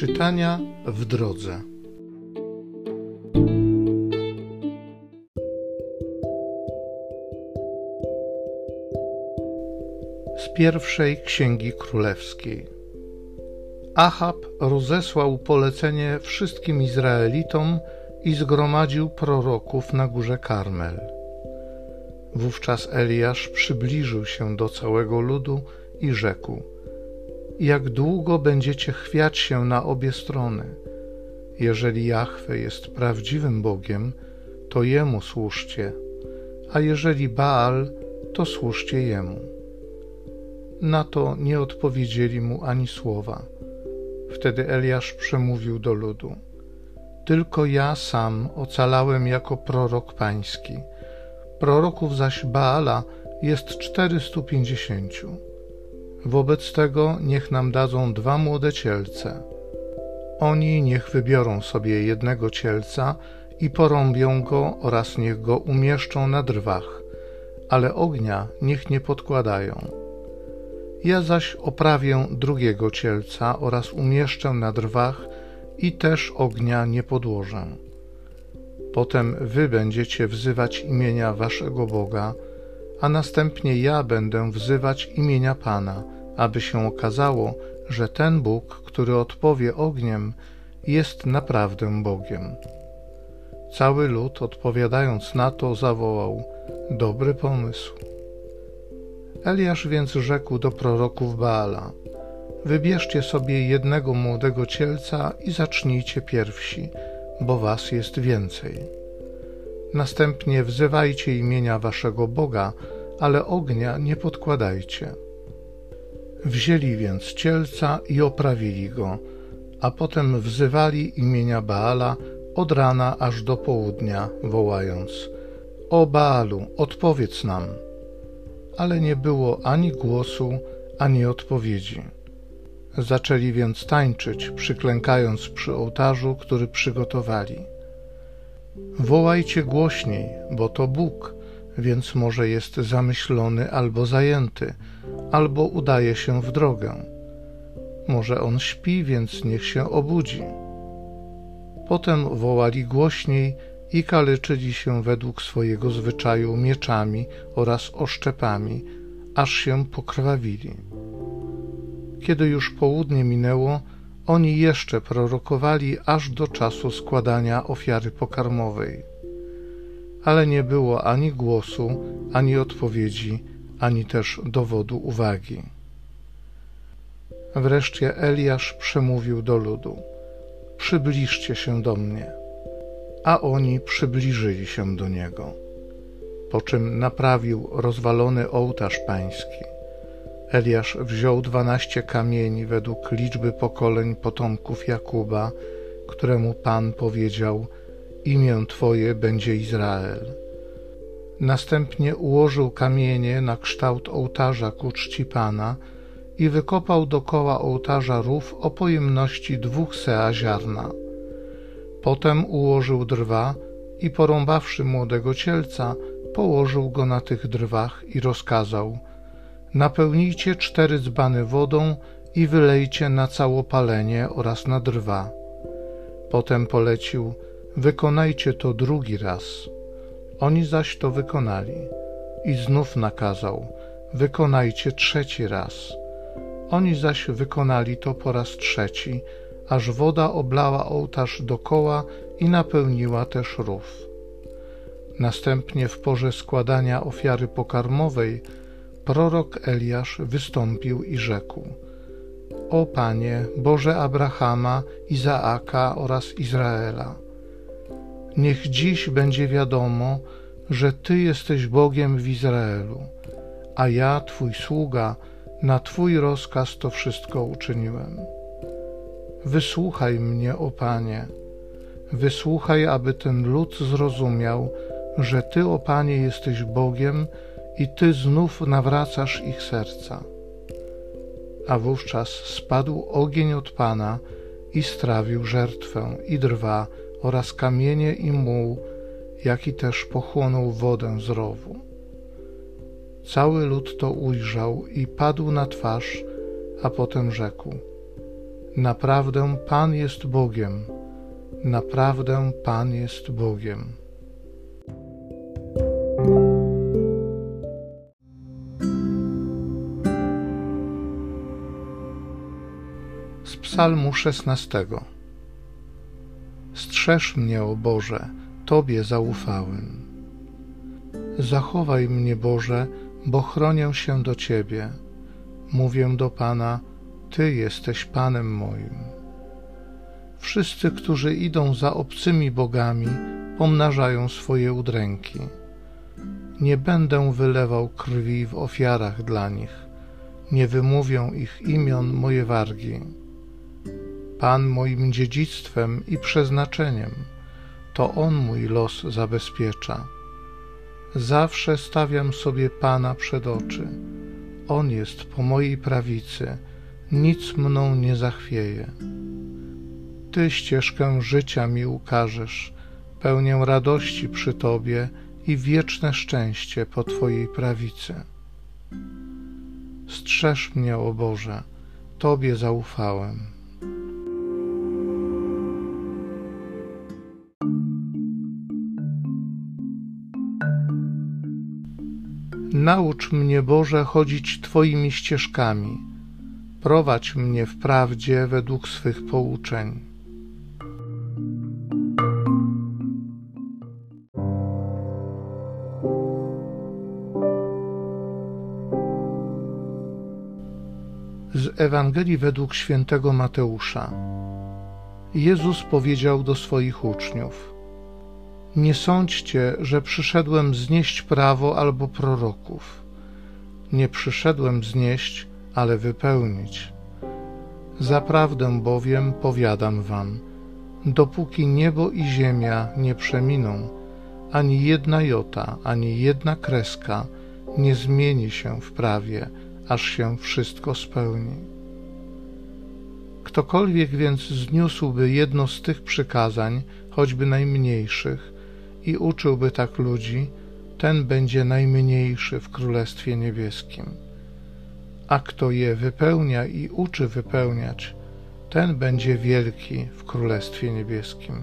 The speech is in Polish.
Czytania w drodze. Z pierwszej księgi królewskiej. Ahab rozesłał polecenie wszystkim Izraelitom i zgromadził proroków na górze Karmel. Wówczas Eliasz przybliżył się do całego ludu i rzekł: Jak długo będziecie chwiać się na obie strony? Jeżeli Jahwe jest prawdziwym Bogiem, to jemu służcie, a jeżeli Baal, to służcie jemu. Na to nie odpowiedzieli mu ani słowa. Wtedy Eliasz przemówił do ludu: Tylko ja sam ocalałem jako prorok pański proroków zaś Baala jest czterystu pięćdziesięciu. Wobec tego niech nam dadzą dwa młode cielce. Oni niech wybiorą sobie jednego cielca i porąbią go oraz niech go umieszczą na drwach, ale ognia niech nie podkładają. Ja zaś oprawię drugiego cielca oraz umieszczę na drwach i też ognia nie podłożę. Potem wy będziecie wzywać imienia waszego Boga, a następnie ja będę wzywać imienia Pana, aby się okazało, że ten Bóg, który odpowie ogniem, jest naprawdę Bogiem. Cały lud, odpowiadając na to, zawołał: Dobry pomysł. Eliasz więc rzekł do proroków Baala: Wybierzcie sobie jednego młodego cielca i zacznijcie pierwsi bo was jest więcej. Następnie wzywajcie imienia waszego Boga, ale ognia nie podkładajcie. Wzięli więc cielca i oprawili go, a potem wzywali imienia Baala od rana aż do południa, wołając: O Baalu, odpowiedz nam! Ale nie było ani głosu, ani odpowiedzi. Zaczęli więc tańczyć, przyklękając przy ołtarzu, który przygotowali. Wołajcie głośniej, bo to Bóg, więc może jest zamyślony albo zajęty, albo udaje się w drogę. Może on śpi, więc niech się obudzi. Potem wołali głośniej i kaleczyli się według swojego zwyczaju mieczami oraz oszczepami, aż się pokrwawili. Kiedy już południe minęło, oni jeszcze prorokowali aż do czasu składania ofiary pokarmowej. Ale nie było ani głosu, ani odpowiedzi, ani też dowodu uwagi. Wreszcie Eliasz przemówił do ludu: Przybliżcie się do mnie. A oni przybliżyli się do niego. Po czym naprawił rozwalony ołtarz pański Eliasz wziął dwanaście kamieni według liczby pokoleń potomków Jakuba, któremu Pan powiedział: Imię Twoje będzie Izrael. Następnie ułożył kamienie na kształt ołtarza ku czci Pana i wykopał dokoła ołtarza rów o pojemności dwóch sea ziarna. Potem ułożył drwa i porąbawszy młodego cielca, położył go na tych drwach i rozkazał – Napełnijcie cztery dzbany wodą i wylejcie na całopalenie oraz na drwa. Potem polecił: Wykonajcie to drugi raz. Oni zaś to wykonali. I znów nakazał: Wykonajcie trzeci raz. Oni zaś wykonali to po raz trzeci, aż woda oblała ołtarz dokoła i napełniła też rów. Następnie w porze składania ofiary pokarmowej prorok Eliasz wystąpił i rzekł: O Panie, Boże Abrahama, Izaaka oraz Izraela, niech dziś będzie wiadomo, że Ty jesteś Bogiem w Izraelu, a ja, Twój sługa, na Twój rozkaz to wszystko uczyniłem. Wysłuchaj mnie, o Panie, wysłuchaj, aby ten lud zrozumiał, że Ty, o Panie, jesteś Bogiem, i Ty znów nawracasz ich serca. A wówczas spadł ogień od Pana i strawił żertwę i drwa oraz kamienie i muł, jak i też pochłonął wodę z rowu. Cały lud to ujrzał i padł na twarz, a potem rzekł: Naprawdę Pan jest Bogiem. Naprawdę Pan jest Bogiem. Psalmu 16. Strzeż mnie, o Boże, Tobie zaufałem. Zachowaj mnie, Boże, bo chronię się do Ciebie. Mówię do Pana, Ty jesteś Panem moim. Wszyscy, którzy idą za obcymi bogami, pomnażają swoje udręki. Nie będę wylewał krwi w ofiarach dla nich, nie wymówią ich imion moje wargi. Pan moim dziedzictwem i przeznaczeniem, to On mój los zabezpiecza. Zawsze stawiam sobie Pana przed oczy. On jest po mojej prawicy, nic mną nie zachwieje. Ty ścieżkę życia mi ukażesz, pełnię radości przy Tobie i wieczne szczęście po Twojej prawicy. Strzeż mnie, o Boże, Tobie zaufałem. Naucz mnie, Boże, chodzić Twoimi ścieżkami. Prowadź mnie w prawdzie według swych pouczeń. Z Ewangelii według świętego Mateusza. Jezus powiedział do swoich uczniów: Nie sądźcie, że przyszedłem znieść prawo albo proroków. Nie przyszedłem znieść, ale wypełnić. Zaprawdę bowiem powiadam wam, dopóki niebo i ziemia nie przeminą, ani jedna jota, ani jedna kreska nie zmieni się w prawie, aż się wszystko spełni. Ktokolwiek więc zniósłby jedno z tych przykazań, choćby najmniejszych, i uczyłby tak ludzi, ten będzie najmniejszy w Królestwie Niebieskim. A kto je wypełnia i uczy wypełniać, ten będzie wielki w Królestwie Niebieskim.